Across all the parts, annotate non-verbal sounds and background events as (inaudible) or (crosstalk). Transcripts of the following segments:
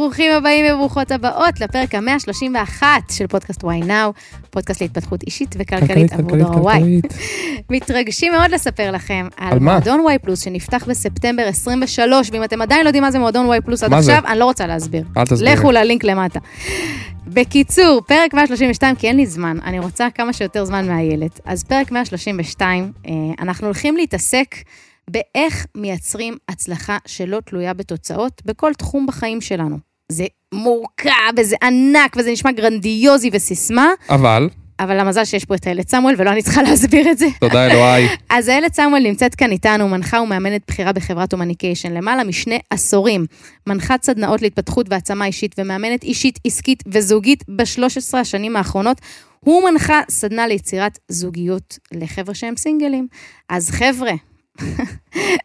ברוכים הבאים וברוכות הבאות לפרק ה-131 של פודקאסט וואי נאו, פודקאסט להתפתחות אישית וכלכלית עבור דור הוואי. (laughs) מתרגשים מאוד לספר לכם על, על? מועדון וואי פלוס שנפתח בספטמבר 23, ואם אתם עדיין לא יודעים מה זה מועדון וואי פלוס עד? עכשיו, אני לא רוצה להסביר. אל תסבירי. לכו ללינק למטה. בקיצור, פרק 132, כי אין לי זמן, אני רוצה כמה שיותר זמן מהילד. אז פרק 132, אה, אנחנו הולכים להתעסק באיך מייצרים הצלחה שלא תלויה בתוצאות בכל תחום בחיים שלנו. זה מורכב, וזה ענק, וזה נשמע גרנדיוזי וסיסמה, אבל, אבל המזל שיש פה את איילת סמואל, ולא אני צריכה (laughs) להסביר את זה. תודה אלוהי. (laughs) אז איילת סמואל נמצאת כאן איתנו, מנחה ומאמנת בכירה בחברת הומניקיישן, למעלה משני עשורים. מנחת סדנאות להתפתחות והעצמה אישית ומאמנת אישית, עסקית וזוגית ב-13 השנים האחרונות. ומנחה סדנה ליצירת זוגיות לחבר'ה שהם סינגלים. אז חבר'ה,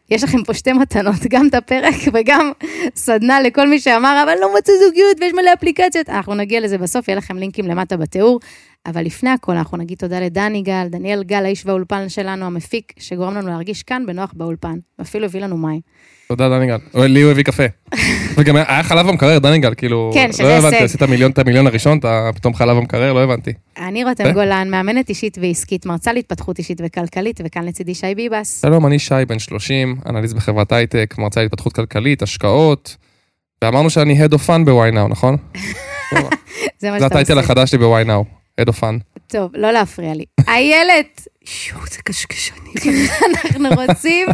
יש לכם פה שתי מתנות, גם את הפרק וגם סדנה לכל מי שאמר, אבל לא מוצא זוגיות ויש מלא אפליקציות. אנחנו נגיע לזה בסוף, יהיה לכם לינקים למטה בתיאור. אבל לפני הכל, אנחנו נגיד תודה לדני גל, דניאל גל, האיש באולפן שלנו, המפיק, שגורם לנו להרגיש כאן בנוח באולפן, ואפילו הביא לנו מים. תודה דני גל. לי הוא הביא קפה. (laughs) וגם היה חלב במקרר, דני גל, כאילו... כן, שזה לא הבנתי, הישג. עשית מיליון, את המיליון הראשון, אתה פתאום חלב במקרר, לא הבנתי. אני רותם? גולן, מאמנת אישית ועסקית, מרצה להתפתחות אישית וכלכלית, וכאן לצידי שי ביבס. שלום, אני שי, בן 30, אנליסט בחברת הייטק, מרצה להתפתחות כלכלית, השקעות, ואמרנו שאני Head of Fun ב-Why Now, נכון? (laughs) זה מה זה שאתה הטייטל. החדש שלי ב-Why Of Fun. טוב, לא להפריע לי. איילת, שואו, זה קשקשני. אנחנו רוצים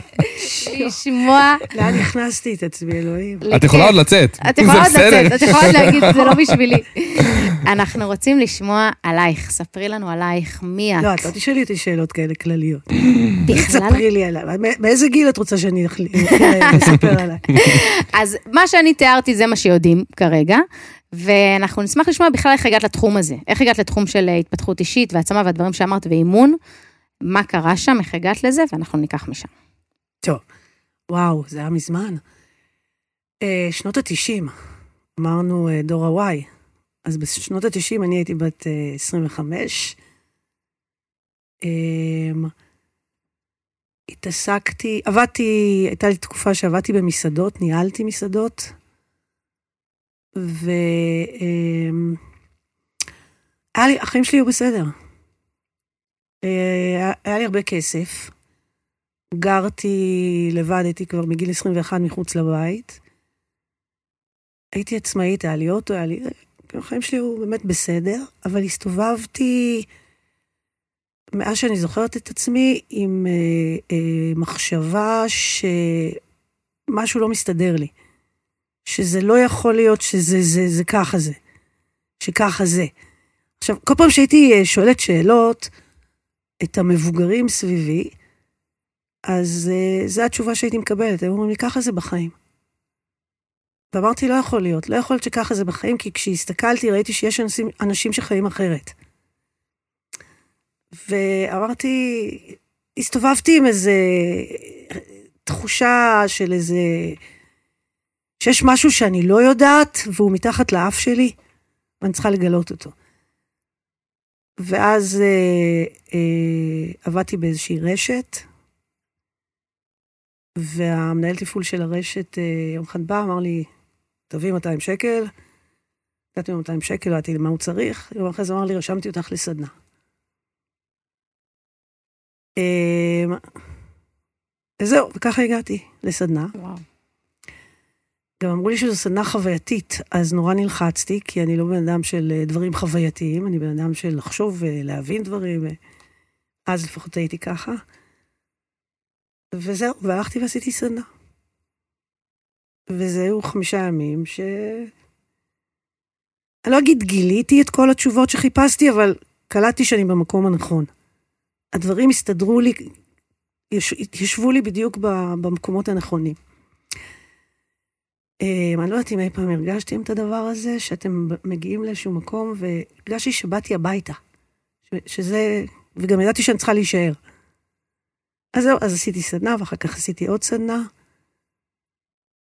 לשמוע... לאן הכנסתי את עצמי, אלוהים? את יכולה עוד לצאת. את יכולה עוד. לצאת, את יכולה עוד להגיד, זה לא (laughs) בשבילי. אנחנו רוצים לשמוע עלייך, ספרי לנו עלייך, מי את. לא, את לא תשאלי אותי שאלות כאלה כלליות. בכלל. ספרי לי עליי. מ- מאיזה גיל את רוצה שאני לספר עליי? (laughs) אז מה שאני תיארתי זה מה שיודעים כרגע, ואנחנו נשמח לשמוע בכלל איך הגעת לתחום הזה. איך הגעת לתחום של אה, התפתחות אישית והעצמה והדברים שאמרת ואימון, מה קרה שם, איך הגעת לזה, ואנחנו ניקח משם. טוב, וואו, זה היה מזמן. אה, שנות ה-90, אמרנו אה, דור ה-Y. אז בשנות ה-90 אני הייתי בת אה, 25. אמ, התעסקתי, עבדתי, הייתה לי תקופה שעבדתי במסעדות, ניהלתי מסעדות, ו... אמ, היה לי, החיים שלי היו בסדר. אה, היה- לי הרבה כסף. גרתי לבד, הייתי כבר מגיל 21 מחוץ לבית. הייתי עצמאית, היה לי אוטו, היה לי... החיים שלי היו באמת בסדר, אבל הסתובבתי, מאז שאני זוכרת את עצמי, עם אה, אה, מחשבה שמשהו לא מסתדר לי. שזה לא יכול להיות שזה זה, זה ככה זה. שככה זה. עכשיו, כל פעם שהייתי אה, שואלת שאלות את המבוגרים סביבי, אז uh, זו התשובה שהייתי מקבלת, הם אומרים לי, ככה זה בחיים. ואמרתי, לא יכול להיות, לא יכול להיות שככה זה בחיים, כי כשהסתכלתי ראיתי שיש אנשים, אנשים שחיים אחרת. ואמרתי, הסתובבתי עם איזה תחושה של איזה, שיש משהו שאני לא יודעת, והוא מתחת לאף שלי, ואני צריכה לגלות אותו. ואז אה, אה, עבדתי באיזושהי רשת, והמנהל תפעול של הרשת אה, יום אחד בא, אמר לי, תביא 200 שקל. נתתי לו 200 שקל, לא ידעתי למה הוא צריך. יום אחרי זה אמר לי, רשמתי אותך לסדנה. אה, וזהו, וככה הגעתי לסדנה. וואו. גם אמרו לי שזו סדנה חווייתית, אז נורא נלחצתי, כי אני לא בן אדם של אה, דברים חווייתיים, אני בן אדם של לחשוב ולהבין דברים. אה. אז לפחות הייתי ככה. וזהו, והלכתי ועשיתי סדנה. וזה היו חמישה ימים ש... אני לא אגיד גיליתי את כל התשובות שחיפשתי, אבל קלטתי שאני במקום הנכון. הדברים הסתדרו לי, יש- התיישבו לי בדיוק במקומות הנכונים. אה, אני לא יודעת אם אי פעם הרגשתם את הדבר הזה, שאתם מגיעים לאיזשהו מקום, והרגשתי שבאתי הביתה. שזה, וגם ידעתי שאני צריכה להישאר. אז זהו, אז עשיתי סדנה, ואחר כך עשיתי עוד סדנה,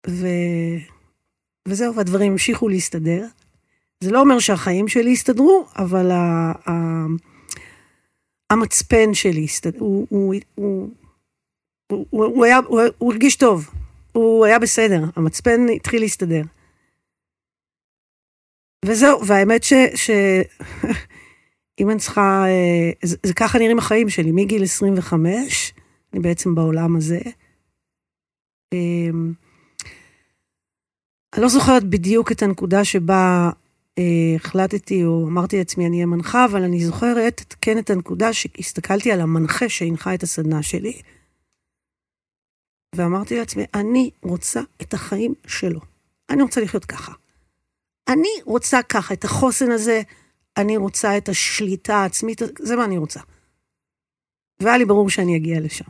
ו... וזהו, והדברים המשיכו להסתדר. זה לא אומר שהחיים שלי הסתדרו, אבל ה... ה... המצפן שלי הסתדר, הוא, הוא, הוא, הוא, הוא, הוא, היה, הוא, הוא הרגיש טוב, הוא היה בסדר, המצפן התחיל להסתדר. וזהו, והאמת ש... ש... (laughs) אם אני צריכה... אה, זה, זה ככה נראים החיים שלי, מגיל 25, אני בעצם בעולם הזה. אמ, אני לא זוכרת בדיוק את הנקודה שבה אה, החלטתי או אמרתי לעצמי אני אהיה מנחה, אבל אני זוכרת כן את הנקודה שהסתכלתי על המנחה שהנחה את הסדנה שלי, ואמרתי לעצמי, אני רוצה את החיים שלו. אני רוצה לחיות ככה. אני רוצה ככה, את החוסן הזה, אני רוצה את השליטה העצמית, זה מה אני רוצה. והיה לי ברור שאני אגיע לשם.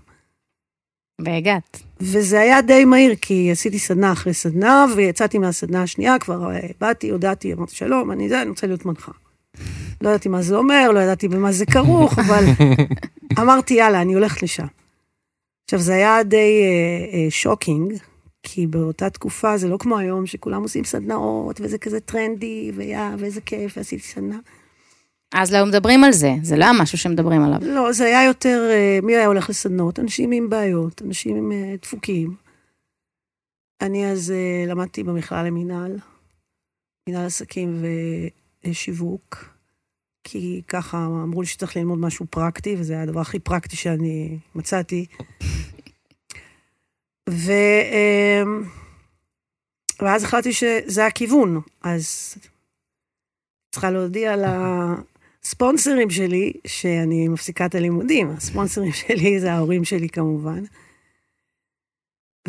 והגעת. וזה היה די מהיר, כי עשיתי סדנה אחרי סדנה, ויצאתי מהסדנה השנייה, כבר אה, באתי, הודעתי, אמרתי, שלום, אני זה, אני רוצה להיות מנחה. לא ידעתי מה זה אומר, לא ידעתי במה זה כרוך, אבל (laughs) אמרתי, יאללה, אני הולכת לשם. עכשיו, זה היה די אה, אה, שוקינג, כי באותה תקופה זה לא כמו היום, שכולם עושים סדנאות, וזה כזה טרנדי, ויא, ואיזה כיף, ועשיתי סדנה. אז לא מדברים על זה, זה לא היה משהו שמדברים עליו. לא, זה היה יותר, אה, מי היה הולך לסדנות? אנשים עם בעיות, אנשים עם אה, דפוקים. אני אז אה, למדתי במכלל למינהל, מינהל עסקים ושיווק, כי ככה אמרו לי שצריך ללמוד משהו פרקטי, וזה היה הדבר הכי פרקטי שאני מצאתי. ו... ואז החלטתי שזה הכיוון, אז צריכה להודיע לספונסרים שלי שאני מפסיקה את הלימודים. הספונסרים שלי זה ההורים שלי כמובן.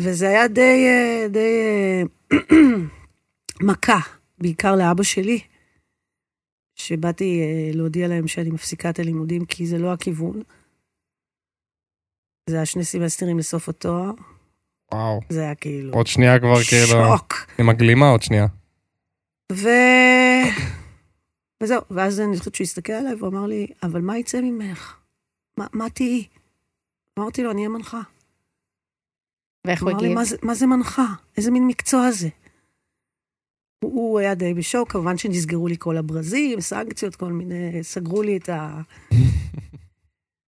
וזה היה די, די (clears throat) מכה, בעיקר לאבא שלי, שבאתי להודיע להם שאני מפסיקה את הלימודים כי זה לא הכיוון. זה היה שני סמסטרים לסוף התואר. וואו. זה היה כאילו... עוד שנייה כבר כאילו... שוק. עם הגלימה עוד שנייה. ו... וזהו, ואז אני חושבת שהוא הסתכל עליי והוא אמר לי, אבל מה יצא ממך? מה, מה תהיי? אמרתי לו, אני אהיה מנחה. ואיך הוא אמר לי, הגיב? מה זה, מה זה מנחה? איזה מין מקצוע זה? הוא, היה די בשוק, כמובן שנסגרו לי כל הברזים, סנקציות, כל מיני, סגרו לי את ה...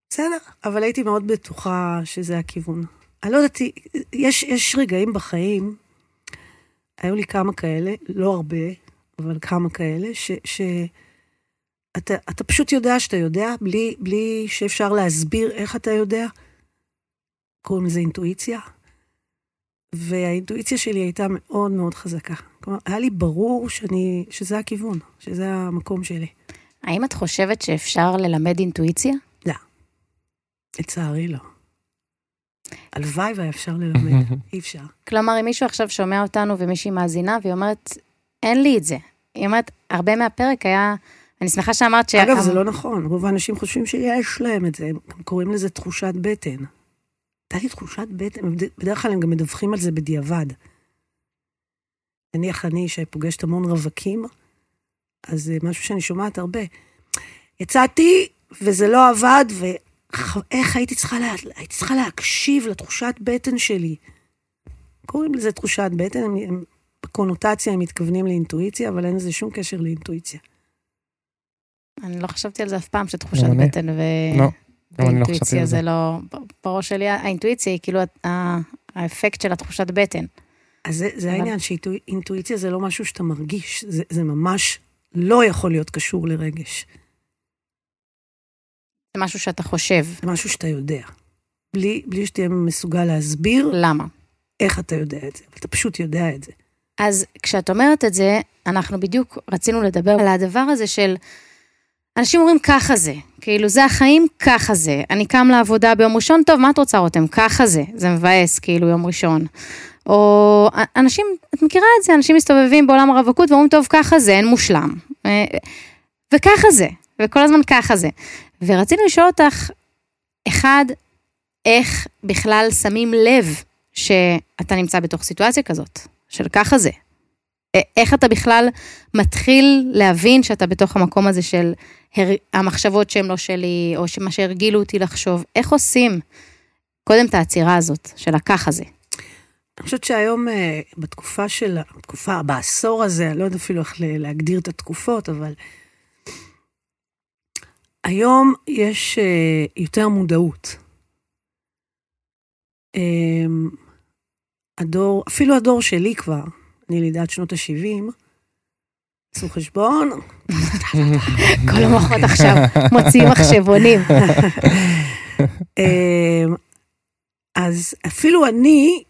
בסדר, אבל הייתי מאוד בטוחה שזה הכיוון. אני לא יודעת, יש, יש רגעים בחיים, היו לי כמה כאלה, לא הרבה, אבל כמה כאלה, ש... ש... אתה, אתה פשוט יודע שאתה יודע, בלי, בלי שאפשר להסביר איך אתה יודע. קוראים לזה אינטואיציה. והאינטואיציה שלי הייתה מאוד מאוד חזקה. כלומר, היה לי ברור שאני, שזה הכיוון, שזה המקום שלי. האם את חושבת שאפשר ללמד אינטואיציה? לצערי לא. הלוואי והיה אפשר ללמד, (laughs) אי אפשר. כלומר, אם מישהו עכשיו שומע אותנו ומישהי מאזינה, והיא אומרת, אין לי את זה. היא אומרת, הרבה מהפרק היה, אני שמחה שאמרת ש... אגב, זה לא נכון, רוב האנשים חושבים שיש להם את זה, הם קוראים לזה תחושת בטן. הייתה לי תחושת בטן, בדרך כלל הם גם מדווחים על זה בדיעבד. נניח אני, שפוגשת המון רווקים, אז זה משהו שאני שומעת הרבה. יצאתי, וזה לא עבד, ואיך הייתי צריכה, לה... הייתי צריכה להקשיב לתחושת בטן שלי. קוראים לזה תחושת בטן, הם, הם, בקונוטציה הם מתכוונים לאינטואיציה, אבל אין לזה שום קשר לאינטואיציה. אני לא חשבתי על זה אף פעם, שתחושת. בטן ו... לא, אני לא זה. לא... בראש שלי האינטואיציה היא כאילו האפקט של התחושת בטן. אז זה, זה אבל- העניין, שאינטואיציה זה לא משהו שאתה מרגיש, זה, זה ממש לא יכול להיות קשור לרגש. זה משהו שאתה חושב. זה משהו שאתה יודע. בלי, בלי שתהיה מסוגל להסביר למה? איך אתה יודע את זה, אבל אתה פשוט יודע את זה. אז כשאת אומרת את זה, אנחנו בדיוק רצינו לדבר על הדבר הזה של... אנשים אומרים ככה זה, כאילו זה החיים, ככה זה. אני קם לעבודה ביום ראשון, טוב, מה את רוצה רותם? ככה זה, זה מבאס, כאילו יום ראשון. או אנשים, את מכירה את זה, אנשים מסתובבים בעולם הרווקות ואומרים, טוב, ככה זה, אין מושלם. אה, וככה זה, וכל הזמן ככה זה. ורצינו לשאול אותך, אחד, איך בכלל שמים לב שאתה נמצא בתוך סיטואציה כזאת, של ככה זה. איך אתה בכלל מתחיל להבין שאתה בתוך המקום הזה של הר... המחשבות שהן לא שלי, או מה שהרגילו אותי לחשוב, איך עושים קודם את העצירה הזאת של הככה זה? אני חושבת שהיום, אה, בתקופה של, בתקופה, בעשור הזה, אני לא יודעת אפילו איך להגדיר את התקופות, אבל היום יש אה, יותר מודעות. אמ, הדור, אפילו הדור שלי כבר, אני לידת שנות ה-70, עשו חשבון, כל המוחות עכשיו מוציאים מחשבונים. (laughs) אמ, אז אפילו אני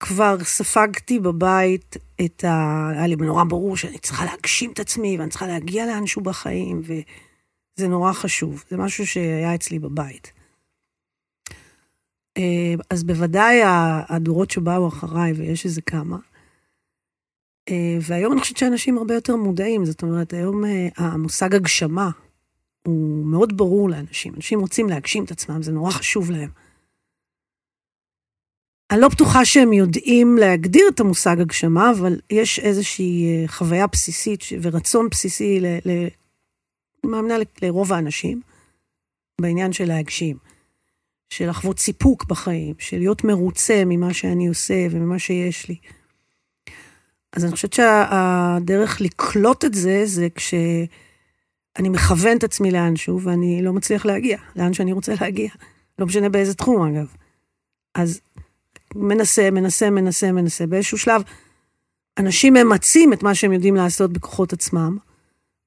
כבר ספגתי בבית את ה... היה לי נורא ברור שאני צריכה להגשים את עצמי, ואני צריכה להגיע לאנשהו בחיים, וזה נורא חשוב. זה משהו שהיה אצלי בבית. אמ, אז בוודאי הדורות שבאו אחריי, ויש איזה כמה, והיום אני חושבת שאנשים הרבה יותר מודעים, זאת אומרת, היום אה, המושג הגשמה הוא מאוד ברור לאנשים. אנשים רוצים להגשים את עצמם, זה נורא חשוב להם. אני לא בטוחה שהם יודעים להגדיר את המושג הגשמה, אבל יש איזושהי אה, חוויה בסיסית ורצון בסיסי, ל, ל, אני לרוב האנשים, בעניין של להגשים. של לחוות סיפוק בחיים, של להיות מרוצה ממה שאני עושה וממה שיש לי. אז אני חושבת שהדרך לקלוט את זה, זה כשאני מכוון את עצמי לאנשהו ואני לא מצליח להגיע, לאן שאני רוצה להגיע. לא משנה באיזה תחום, אגב. אז מנסה, מנסה, מנסה, מנסה. באיזשהו שלב, אנשים ממצים את מה שהם יודעים לעשות בכוחות עצמם,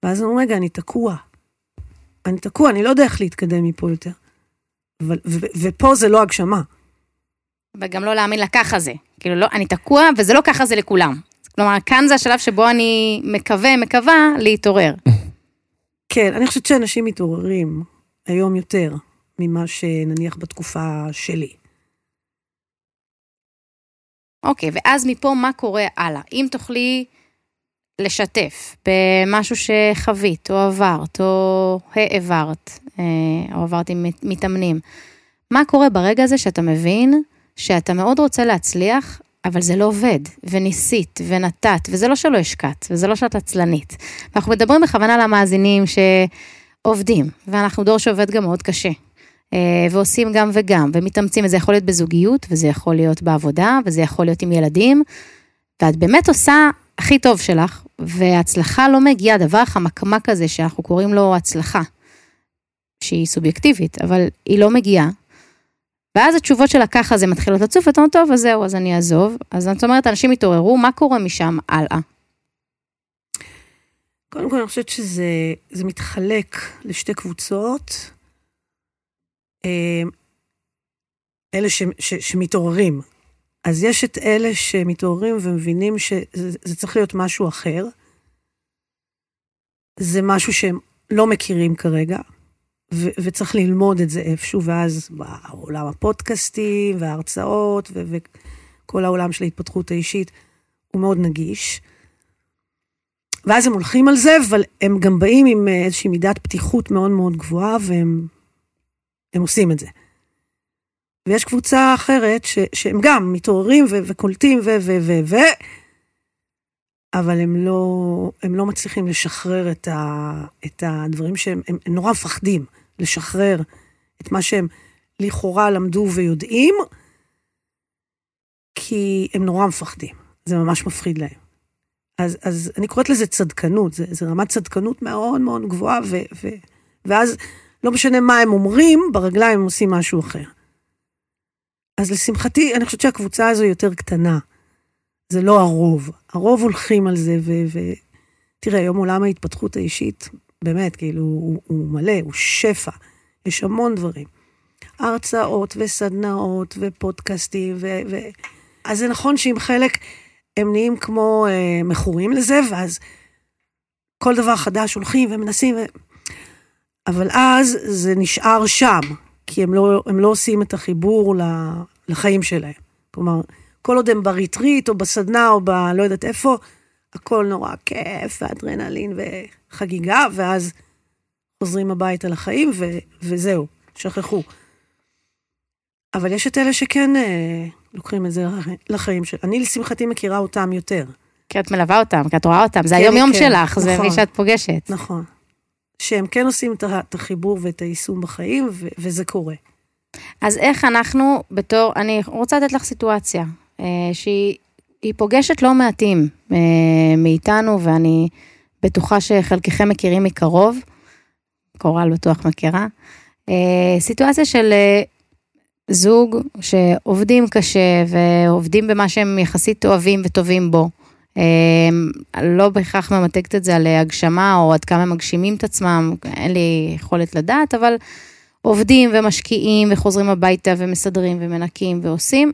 ואז אני אומר, רגע, אני תקוע. אני תקוע, אני לא יודע איך להתקדם מפה יותר. ו- ו- ופה זה לא הגשמה. וגם לא להאמין לככה זה. כאילו, לא, אני תקוע, וזה לא ככה זה לכולם. כלומר, כאן זה השלב שבו אני מקווה, מקווה, להתעורר. כן, אני חושבת שאנשים מתעוררים היום יותר ממה שנניח בתקופה שלי. אוקיי, ואז מפה מה קורה הלאה? אם תוכלי לשתף במשהו שחווית, או עברת, או העברת, אה, או עברת עם מתאמנים, מה קורה ברגע הזה שאתה מבין שאתה מאוד רוצה להצליח, אבל זה לא עובד, וניסית, ונתת, וזה לא שלא השקעת, וזה לא שאת עצלנית. ואנחנו מדברים בכוונה למאזינים שעובדים, ואנחנו דור שעובד גם מאוד קשה. אה, ועושים גם וגם, ומתאמצים, וזה יכול להיות בזוגיות, וזה יכול להיות בעבודה, וזה יכול להיות עם ילדים, ואת באמת עושה הכי טוב שלך, והצלחה לא מגיעה, דבר החמקמק הזה שאנחנו קוראים לו הצלחה, שהיא סובייקטיבית, אבל היא לא מגיעה. ואז התשובות של הככה זה מתחילות לצוף, ואתה אומר, טוב, אז זהו, אז אני אעזוב. אז זאת אומרת, אנשים התעוררו, מה קורה משם הלאה? קודם כל, אני חושבת שזה מתחלק לשתי קבוצות. אה, אלה ש, ש, שמתעוררים. אז יש את אלה שמתעוררים ומבינים שזה צריך להיות משהו אחר. זה משהו שהם לא מכירים כרגע, ו, וצריך ללמוד את זה איפשהו, ואז בעולם הפודקאסטים וההרצאות ו, וכל העולם של ההתפתחות האישית הוא מאוד נגיש. ואז הם הולכים על זה, אבל הם גם באים עם איזושהי מידת פתיחות מאוד מאוד גבוהה, והם הם עושים את זה. ויש קבוצה אחרת ש, שהם גם מתעוררים ו, וקולטים ו... ו, ו, ו אבל הם לא, הם לא מצליחים לשחרר את, ה, את הדברים שהם הם, הם נורא מפחדים לשחרר את מה שהם לכאורה למדו ויודעים, כי הם נורא מפחדים, זה ממש מפחיד להם. אז, אז אני קוראת לזה צדקנות, זה, זה רמת צדקנות מאוד מאוד גבוהה, ו, ו, ואז לא משנה מה הם אומרים, ברגליים הם עושים משהו אחר. אז לשמחתי, אני חושבת שהקבוצה הזו יותר קטנה. זה לא הרוב. הרוב הולכים על זה, ותראה, היום עולם ההתפתחות האישית, באמת, כאילו, הוא, הוא מלא, הוא שפע. יש המון דברים. הרצאות וסדנאות ופודקאסטים, ו... ו... אז זה נכון שעם חלק הם נהיים כמו אה, מכורים לזה, ואז כל דבר חדש הולכים ומנסים, ו... אבל אז זה נשאר שם, כי הם לא, הם לא עושים את החיבור לחיים שלהם. כלומר, כל עוד הם בריטריט או בסדנה או ב... לא יודעת איפה, הכל נורא כיף ואדרנלין וחגיגה, ואז חוזרים הביתה לחיים ו... וזהו, שכחו. אבל יש את אלה שכן אה, לוקחים את זה לחיים של... אני לשמחתי מכירה אותם יותר. כי את מלווה אותם, כי את רואה אותם, זה כן, היום-יום כן, שלך, נכון, זה מי שאת פוגשת. נכון. שהם כן עושים את החיבור ואת היישום בחיים, ו- וזה קורה. אז איך אנחנו בתור, אני רוצה לתת לך סיטואציה, אה, שהיא פוגשת לא מעטים אה, מאיתנו, ואני בטוחה שחלקכם מכירים מקרוב, קורל בטוח מכירה, אה, סיטואציה של אה, זוג שעובדים קשה ועובדים במה שהם יחסית אוהבים וטובים בו, לא בהכרח ממתגת את זה על הגשמה או עד כמה מגשימים את עצמם, אין לי יכולת לדעת, אבל עובדים ומשקיעים וחוזרים הביתה ומסדרים ומנקים ועושים,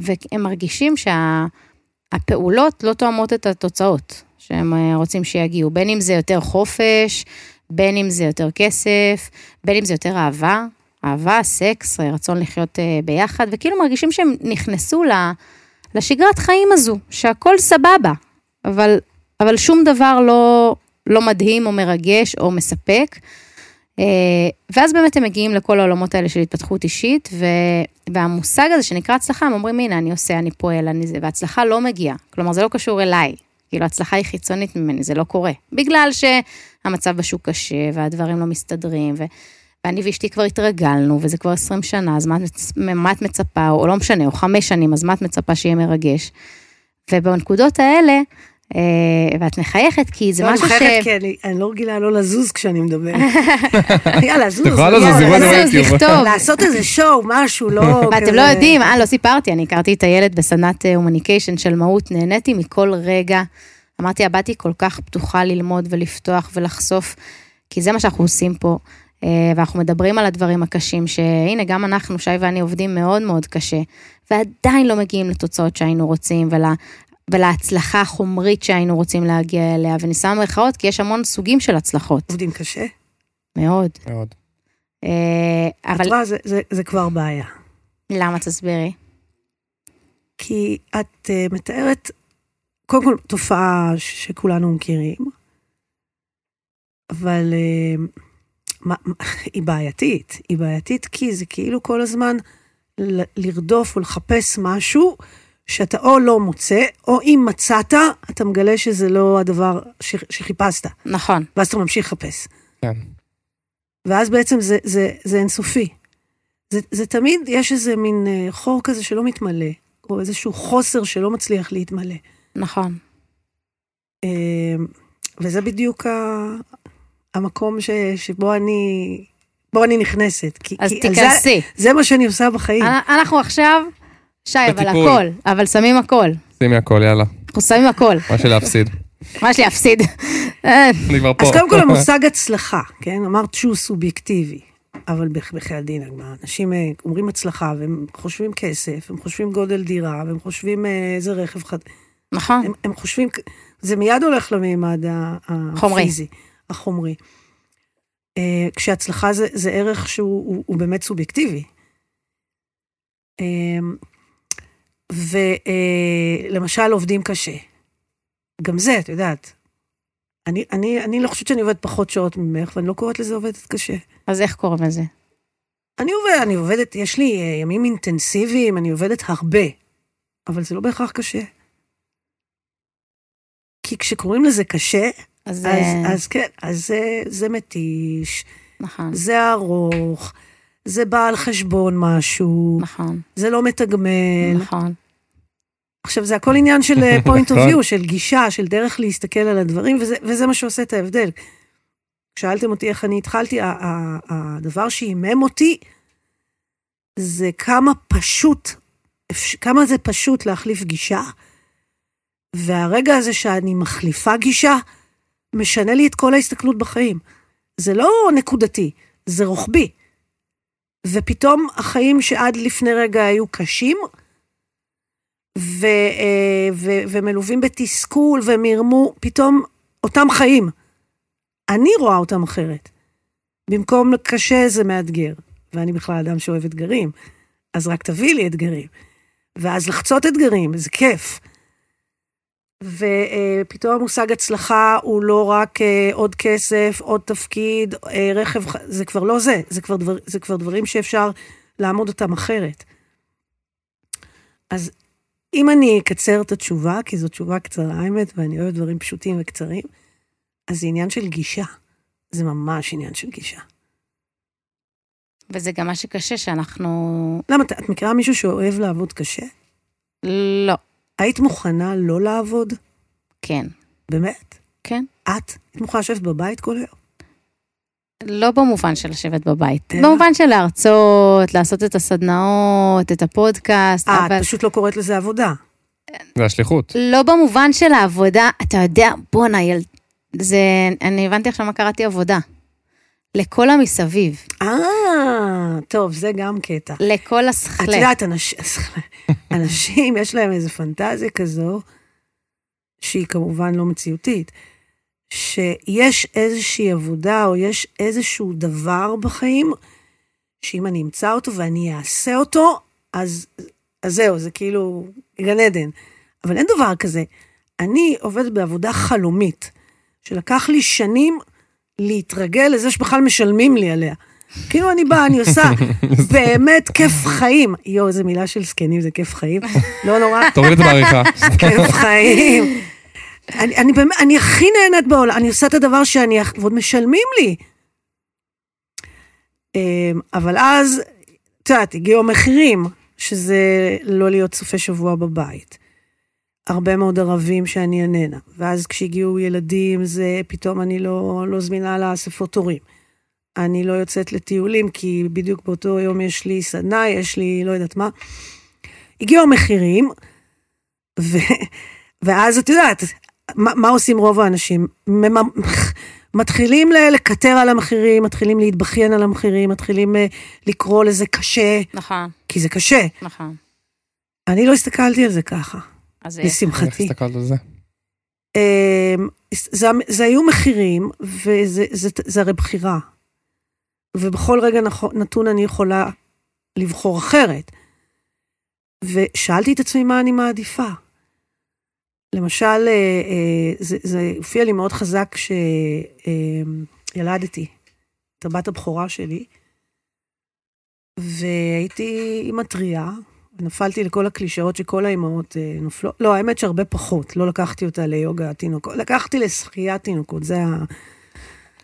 והם מרגישים שהפעולות שה, לא תואמות את התוצאות שהם אה, רוצים שיגיעו, בין אם זה יותר חופש, בין אם זה יותר כסף, בין אם זה יותר אהבה, אהבה, סקס, רצון לחיות אה, ביחד, וכאילו מרגישים שהם נכנסו לשגרת חיים הזו, שהכל סבבה, אבל, אבל שום דבר לא, לא מדהים או מרגש או מספק. אה, ואז באמת הם מגיעים לכל העולמות האלה של התפתחות אישית, ו, והמושג הזה שנקרא הצלחה, הם אומרים, הנה, אני עושה, אני פועל, אני זה, והצלחה לא מגיעה. כלומר, זה לא קשור אליי. כאילו, הצלחה היא חיצונית ממני, זה לא קורה. בגלל שהמצב בשוק קשה, והדברים לא מסתדרים, ו... ואני ואשתי כבר התרגלנו, וזה כבר 20 שנה, אז מה, מה את מצפה, או לא משנה, או חמש שנים, אז מה את מצפה שיהיה מרגש? ובנקודות האלה, ואת מחייכת, כי זה לא, משהו ש... אני מחייכת כי אני לא רגילה לא לזוז כשאני מדברת. (laughs) יאללה, זוז. את יכולה לזוז, יאללה, זה לזוז. לכתוב. לעשות איזה שואו, משהו, לא (laughs) ואתם לא יודעים, אה, לא סיפרתי, אני הכרתי את הילד בסדנת הומניקיישן של מהות, נהניתי מכל רגע. אמרתי, הבאתי כל כך פתוחה ללמוד ולפתוח ולחשוף, כי זה מה שאנחנו עושים פה. אה, ואנחנו מדברים על הדברים הקשים, שהנה, גם אנחנו, שי ואני עובדים מאוד מאוד קשה, ועדיין לא מגיעים לתוצאות שהיינו רוצים, ול, ולהצלחה החומרית שהיינו רוצים להגיע אליה, ואני שמה מירכאות, כי יש המון סוגים של הצלחות. עובדים קשה. מאוד. מאוד. אה, את אבל רואה, זה- זה- זה כבר בעיה. למה תסבירי? כי את אה, מתארת, קודם כל, תופעה ש- שכולנו מכירים, אבל אה, מה- מה- היא בעייתית. היא בעייתית כי זה כאילו כל הזמן ל- לרדוף או לחפש משהו שאתה או לא מוצא, או אם מצאת, אתה מגלה שזה לא הדבר ש- שחיפשת, נכון, ואז אתה ממשיך לחפש. כן. ואז בעצם זה, זה, זה אינסופי. זה, זה תמיד, יש איזה מין אה, חור כזה שלא מתמלא, או איזשהו חוסר שלא מצליח להתמלא. נכון. אה, וזה בדיוק ה, המקום ש, שבו אני, בו אני נכנסת. כי, אז כי תיכנסי. זה, זה מה שאני עושה בחיים. אנ- אנחנו עכשיו, שי, אבל בטיפול. הכל, אבל שמים הכל. שימי הכל, יאללה. אנחנו שמים הכל. מה שלהפסיד. (laughs) מה יש לי להפסיד? (laughs) אה, אני כבר פה. אז קודם כל (laughs) המושג הצלחה, כן? אמרת שהוא סובייקטיבי, אבל בח- בחייאת דינק, מה, אנשים אה, אומרים הצלחה, והם חושבים כסף, הם חושבים גודל דירה, והם חושבים אה, איזה רכב חד... נכון, הם, הם חושבים, זה מיד הולך למימד. הפיזי, החומרי. כשהצלחה זה, זה ערך שהוא הוא, הוא באמת סובייקטיבי. ולמשל עובדים קשה. גם זה, את יודעת. אני, אני, אני לא חושבת שאני עובדת פחות שעות ממך, ואני לא קוראת לזה עובדת קשה. אז איך קוראים לזה? אני עובדת, אני עובדת, יש לי אה, ימים אינטנסיביים, אני עובדת הרבה, אבל זה לא בהכרח קשה. כי כשקוראים לזה קשה, אז אז, אה, אז כן, אז זה, זה מתיש, נכון, זה ארוך, זה בא על חשבון משהו, נכון, זה לא מתגמל. נכון. עכשיו, זה הכל עניין של אה, point of נכון. view, של גישה, של דרך להסתכל על הדברים, וזה, וזה מה שעושה את ההבדל. שאלתם אותי איך אני התחלתי, ה- ה- הדבר שהימם אותי, זה כמה פשוט, כמה זה פשוט להחליף גישה, והרגע הזה שאני מחליפה גישה, משנה לי את כל ההסתכלות בחיים. זה לא נקודתי, זה רוחבי. ופתאום החיים שעד לפני רגע היו קשים, ו, אה, ו, ומלווים בתסכול ומרמו, פתאום אותם חיים. אני רואה אותם אחרת. במקום קשה זה מאתגר, ואני בכלל אדם שאוהב אתגרים, אז רק תביא לי אתגרים. ואז לחצות אתגרים, זה כיף. ופתאום המושג הצלחה הוא לא רק אה, עוד כסף, עוד תפקיד, אה, רכב, זה כבר לא זה, זה כבר, דבר, זה כבר דברים שאפשר לעמוד אותם אחרת. אז אם אני אקצר את התשובה, כי זו תשובה קצרה, האמת, ואני אוהבת דברים פשוטים וקצרים, אז זה עניין של גישה. זה ממש עניין של גישה. וזה גם מה שקשה שאנחנו... למה, את מכירה מישהו שאוהב לעבוד קשה? לא. היית מוכנה לא לעבוד? כן. באמת? כן. את? היית מוכנה לשבת בבית כל היום? לא במובן של לשבת בבית, אלא? במובן של להרצות, לעשות את הסדנאות, את הפודקאסט, אה, אבל את פשוט לא קוראת לזה עבודה. זה השליחות. לא במובן של העבודה, אתה יודע, בואנה, יל... זה, אני הבנתי עכשיו מה קראתי עבודה. לכל המסביב, אה, טוב, זה גם קטע. לכל את הסכלה. יודעת, אנש... (laughs) אנשים, יש להם איזו פנטזיה כזו, שהיא כמובן לא מציאותית, שיש איזושהי עבודה או יש איזשהו דבר בחיים, שאם אני אמצא אותו ואני אעשה אותו, אז, אז זהו, זה כאילו גן עדן. אבל אין דבר כזה. אני עובדת בעבודה חלומית, שלקח לי שנים להתרגל לזה שבכלל משלמים לי עליה. כאילו אני באה, אני עושה (laughs) באמת כיף חיים. יואו, איזה מילה של זקנים, זה כיף חיים. לא נורא, (laughs) תוריד את זה בעריכה. (laughs) כיף חיים. אני, אני באמת, אני הכי נהנית בעולם, אני עושה את הדבר שאני, ועוד משלמים לי. אמ, אבל אז, את יודעת, הגיעו המחירים, שזה לא להיות סופי שבוע בבית. הרבה מאוד ערבים שאני איננה. ואז כשהגיעו ילדים, זה פתאום אני לא, לא זמינה לאספות הורים. אני לא יוצאת לטיולים, כי בדיוק באותו יום יש לי סדנה, יש לי לא יודעת מה. הגיעו המחירים, ו... ואז את יודעת, מה, מה עושים רוב האנשים? מתחילים לקטר על המחירים, מתחילים להתבכיין על המחירים, מתחילים אה, לקרוא לזה קשה, נכון, כי זה קשה. נכון. אני לא הסתכלתי על זה ככה, אז איך? איך לשמחתי. הסתכלת על זה? אמ, זה, זה היו מחירים, וזה זה, זה הרי בחירה. ובכל רגע נתון אני יכולה לבחור אחרת. ושאלתי את עצמי מה אני מעדיפה. למשל, אה, אה, זה, זה הופיע לי מאוד חזק כשילדתי את הבת הבכורה שלי, והייתי אימא טריה, ונפלתי לכל הקלישאות שכל האימהות אה, נופלות. לא, האמת שהרבה פחות, לא לקחתי אותה ליוגה תינוקות, לקחתי לשחיית תינוקות, זה ה...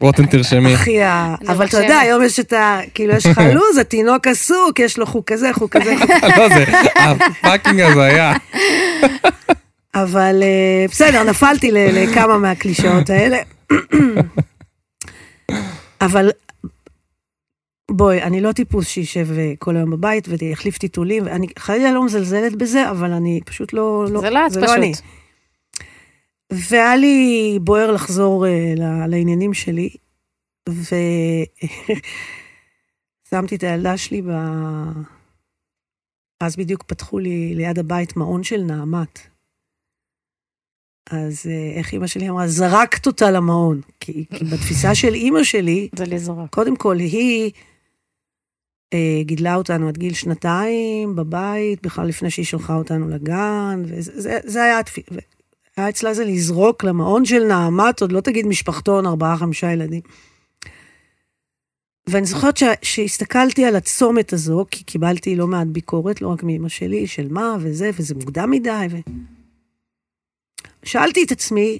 רותם תרשמי. הכי ה... אבל אתה. יודע, היום יש את ה... כאילו, יש לך לו"ז, התינוק עסוק, יש לו חוג כזה, חוג כזה, (laughs) לא, זה הפאקינג הזה היה. אבל אה, בסדר, נפלתי ל- לכמה מהקלישאות האלה. (clears throat) אבל בואי, אני לא טיפוס שישב אה, כל היום בבית ויחליף טיטולים, ואני חלילה לא מזלזלת בזה, אבל אני פשוט לא... לא זה לא את אני. פשוט. והיה לי בוער לחזור ל- לעניינים שלי, ושמתי (laughs) את הילדה שלי ב... אז בדיוק פתחו לי ליד הבית מעון של נעמת. אז אה, איך אימא שלי אמרה? זרקת אותה למעון. כי, כי בתפיסה של אימא שלי, זה לזרוק. קודם כל, היא גידלה אותנו עד גיל שנתיים בבית, בכלל לפני שהיא שלחה אותנו לגן, וזה זה, זה היה, התפ- היה אצלה זה לזרוק למעון של נעמת, עוד לא תגיד משפחתון, ארבעה, חמישה ילדים. ואני זוכרת שהסתכלתי על הצומת הזו, כי קיבלתי לא מעט ביקורת, לא רק מאמא שלי, של מה וזה, וזה מוקדם מדי. ו... שאלתי את עצמי,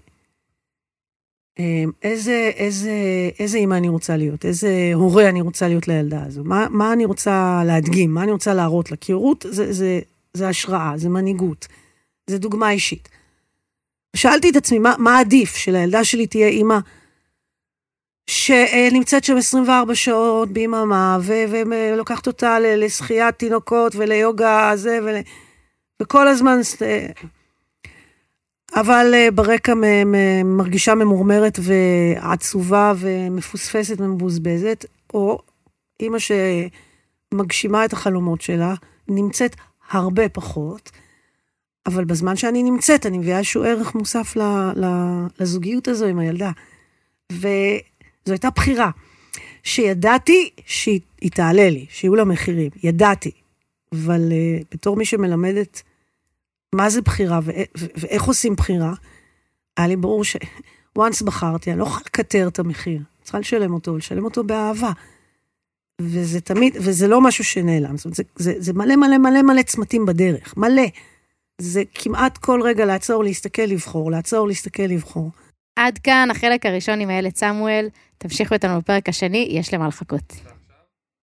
איזה, איזה, איזה אימא אני רוצה להיות, איזה הורה אני רוצה להיות לילדה הזו, מה, מה אני רוצה להדגים, מה אני רוצה להראות לה, כי הורות זה, זה, זה השראה, זה מנהיגות, זה דוגמה אישית. שאלתי את עצמי, מה, מה עדיף, שלילדה שלי תהיה אימא שנמצאת שם 24 שעות ביממה, ו- ולוקחת אותה לשחיית תינוקות וליוגה זה, ול... וכל הזמן... אבל אה, ברקע מרגישה ממורמרת ועצובה ומפוספסת ומבוזבזת, או אימא שמגשימה את החלומות שלה, נמצאת הרבה פחות, אבל בזמן שאני נמצאת, אני מביאה איזשהו ערך מוסף לזוגיות הזו עם הילדה. וזו הייתה בחירה, שידעתי שהיא היא תעלה לי, שיהיו לה מחירים, ידעתי. אבל uh, בתור מי שמלמדת מה זה בחירה ואיך עושים בחירה, היה לי ברור ש... once בחרתי, אני לא יכולה לקטר את המחיר. צריכה לשלם אותו, לשלם אותו באהבה. וזה תמיד, וזה לא משהו שנעלם. זאת אומרת, זה, זה, זה מלא מלא מלא מלא צמתים בדרך, מלא. זה כמעט כל רגע לעצור, להסתכל, לבחור, לעצור, להסתכל, לבחור. עד כאן החלק הראשון עם איילת סמואל. תמשיכו איתנו בפרק השני, יש למה לחכות.